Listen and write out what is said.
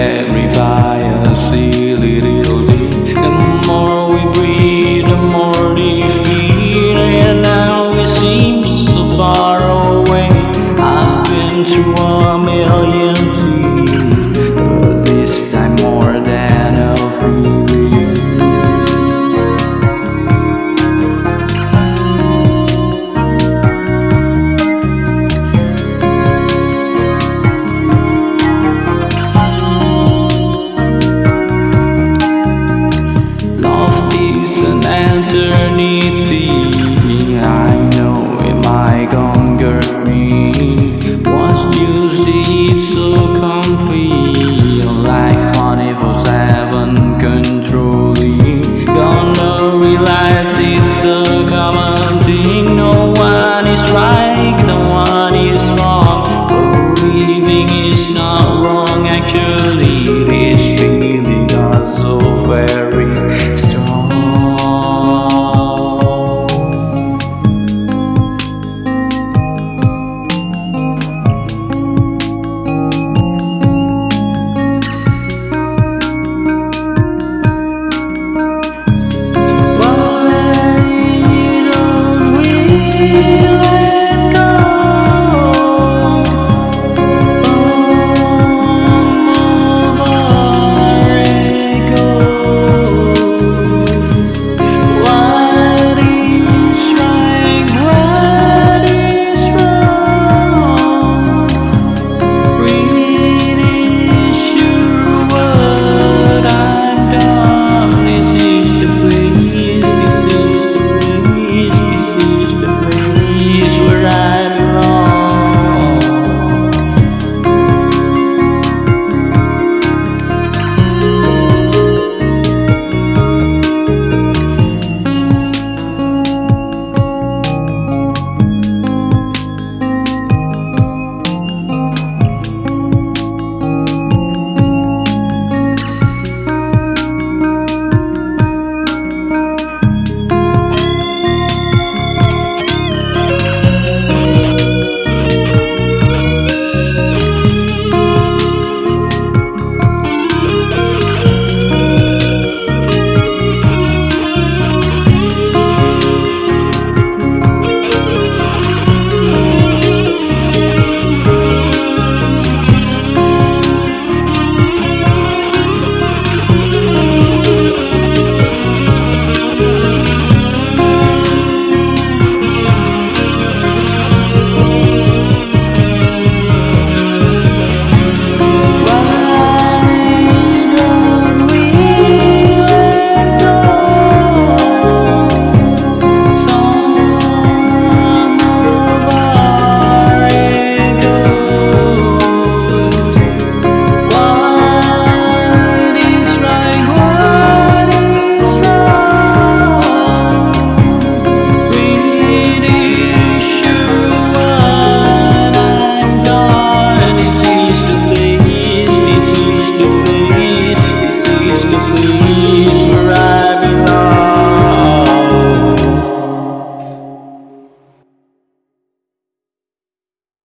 Every. you see so comfy Like carnival seven controlling. Gonna realize it's a common thing. No one is right, the one is wrong. Believing is not wrong. Actually This feeling got so very strong.